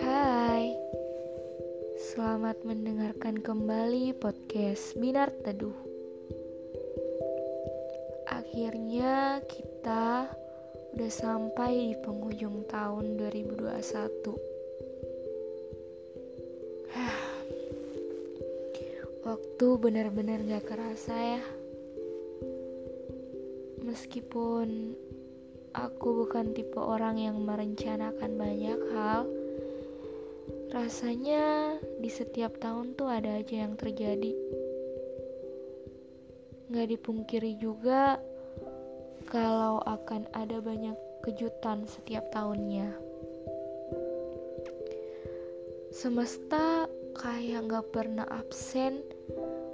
Hai, selamat mendengarkan kembali podcast Binar Teduh. Akhirnya kita udah sampai di penghujung tahun 2021. Waktu benar-benar gak kerasa ya. Meskipun aku bukan tipe orang yang merencanakan banyak hal, rasanya di setiap tahun tuh ada aja yang terjadi. Gak dipungkiri juga kalau akan ada banyak kejutan setiap tahunnya. Semesta kayak gak pernah absen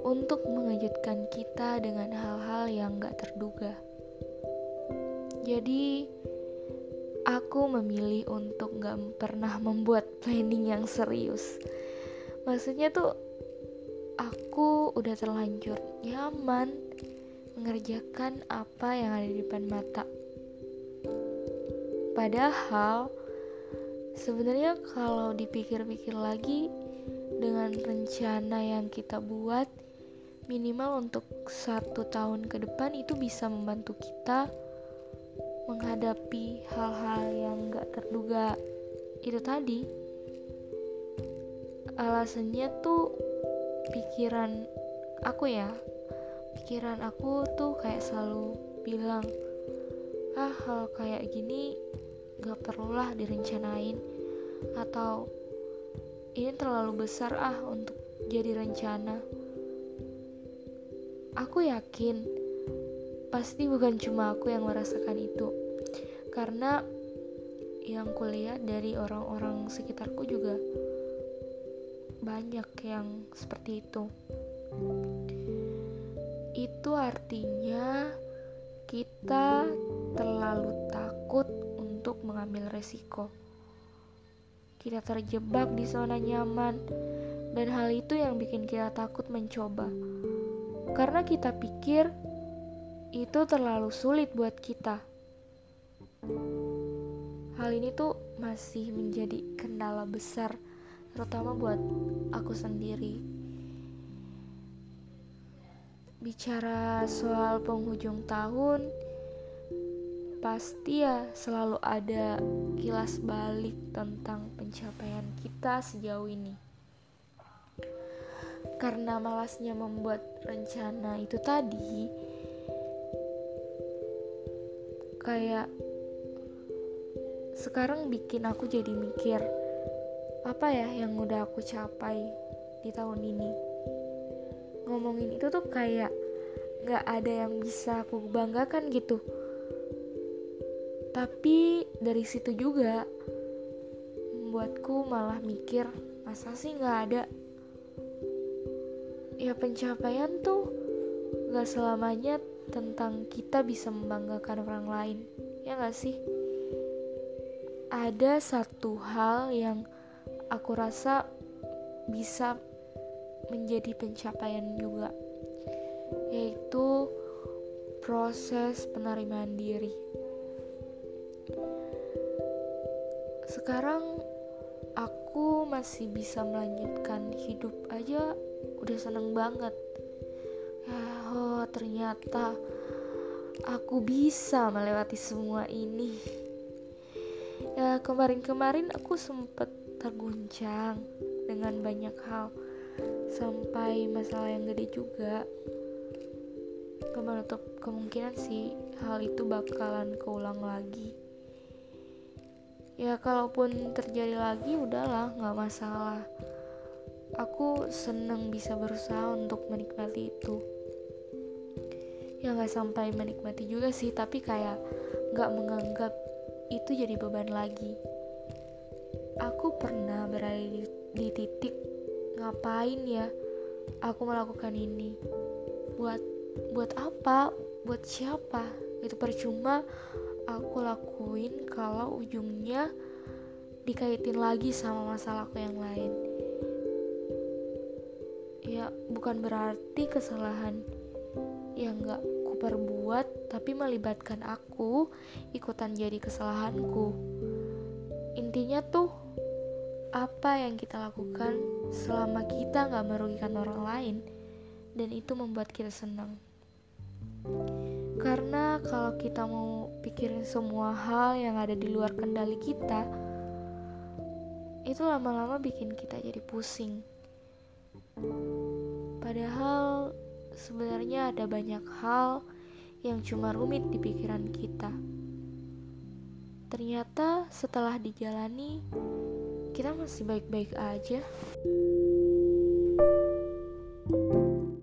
untuk mengejutkan kita dengan hal-hal yang gak terduga. Jadi, aku memilih untuk gak pernah membuat planning yang serius. Maksudnya tuh, aku udah terlanjur nyaman mengerjakan apa yang ada di depan mata. Padahal, sebenarnya kalau dipikir-pikir lagi, dengan rencana yang kita buat, minimal untuk satu tahun ke depan itu bisa membantu kita menghadapi hal-hal yang gak terduga. Itu tadi. Alasannya tuh pikiran aku ya. Pikiran aku tuh kayak selalu bilang ah hal kayak gini gak perlulah direncanain. Atau ini terlalu besar ah untuk jadi rencana. Aku yakin pasti bukan cuma aku yang merasakan itu. Karena yang kulihat dari orang-orang sekitarku juga banyak yang seperti itu. Itu artinya kita terlalu takut untuk mengambil resiko. Kita terjebak di zona nyaman, dan hal itu yang bikin kita takut mencoba karena kita pikir itu terlalu sulit buat kita. Hal ini tuh masih menjadi kendala besar, terutama buat aku sendiri. Bicara soal penghujung tahun, pasti ya selalu ada kilas balik tentang pencapaian kita sejauh ini karena malasnya membuat rencana itu tadi kayak sekarang bikin aku jadi mikir apa ya yang udah aku capai di tahun ini? Ngomongin itu tuh kayak gak ada yang bisa aku banggakan gitu. Tapi dari situ juga membuatku malah mikir masa sih gak ada? Ya pencapaian tuh gak selamanya tentang kita bisa membanggakan orang lain ya gak sih ada satu hal yang aku rasa bisa menjadi pencapaian juga yaitu proses penerimaan diri. Sekarang aku masih bisa melanjutkan hidup aja udah seneng banget. Ya oh ternyata aku bisa melewati semua ini ya kemarin-kemarin aku sempet terguncang dengan banyak hal. Sampai masalah yang gede juga. Menutup kemungkinan sih hal itu bakalan keulang lagi. Ya kalaupun terjadi lagi udahlah nggak masalah. Aku seneng bisa berusaha untuk menikmati itu. Ya nggak sampai menikmati juga sih tapi kayak nggak menganggap itu jadi beban lagi. Aku pernah berada di, di titik ngapain ya aku melakukan ini? Buat buat apa? Buat siapa? Itu percuma aku lakuin kalau ujungnya dikaitin lagi sama masalahku yang lain. Ya bukan berarti kesalahan yang gak perbuat tapi melibatkan aku ikutan jadi kesalahanku. Intinya tuh apa yang kita lakukan selama kita nggak merugikan orang lain dan itu membuat kita senang. Karena kalau kita mau pikirin semua hal yang ada di luar kendali kita, itu lama-lama bikin kita jadi pusing. Padahal sebenarnya ada banyak hal yang cuma rumit di pikiran kita. Ternyata setelah dijalani, kita masih baik-baik aja. thank you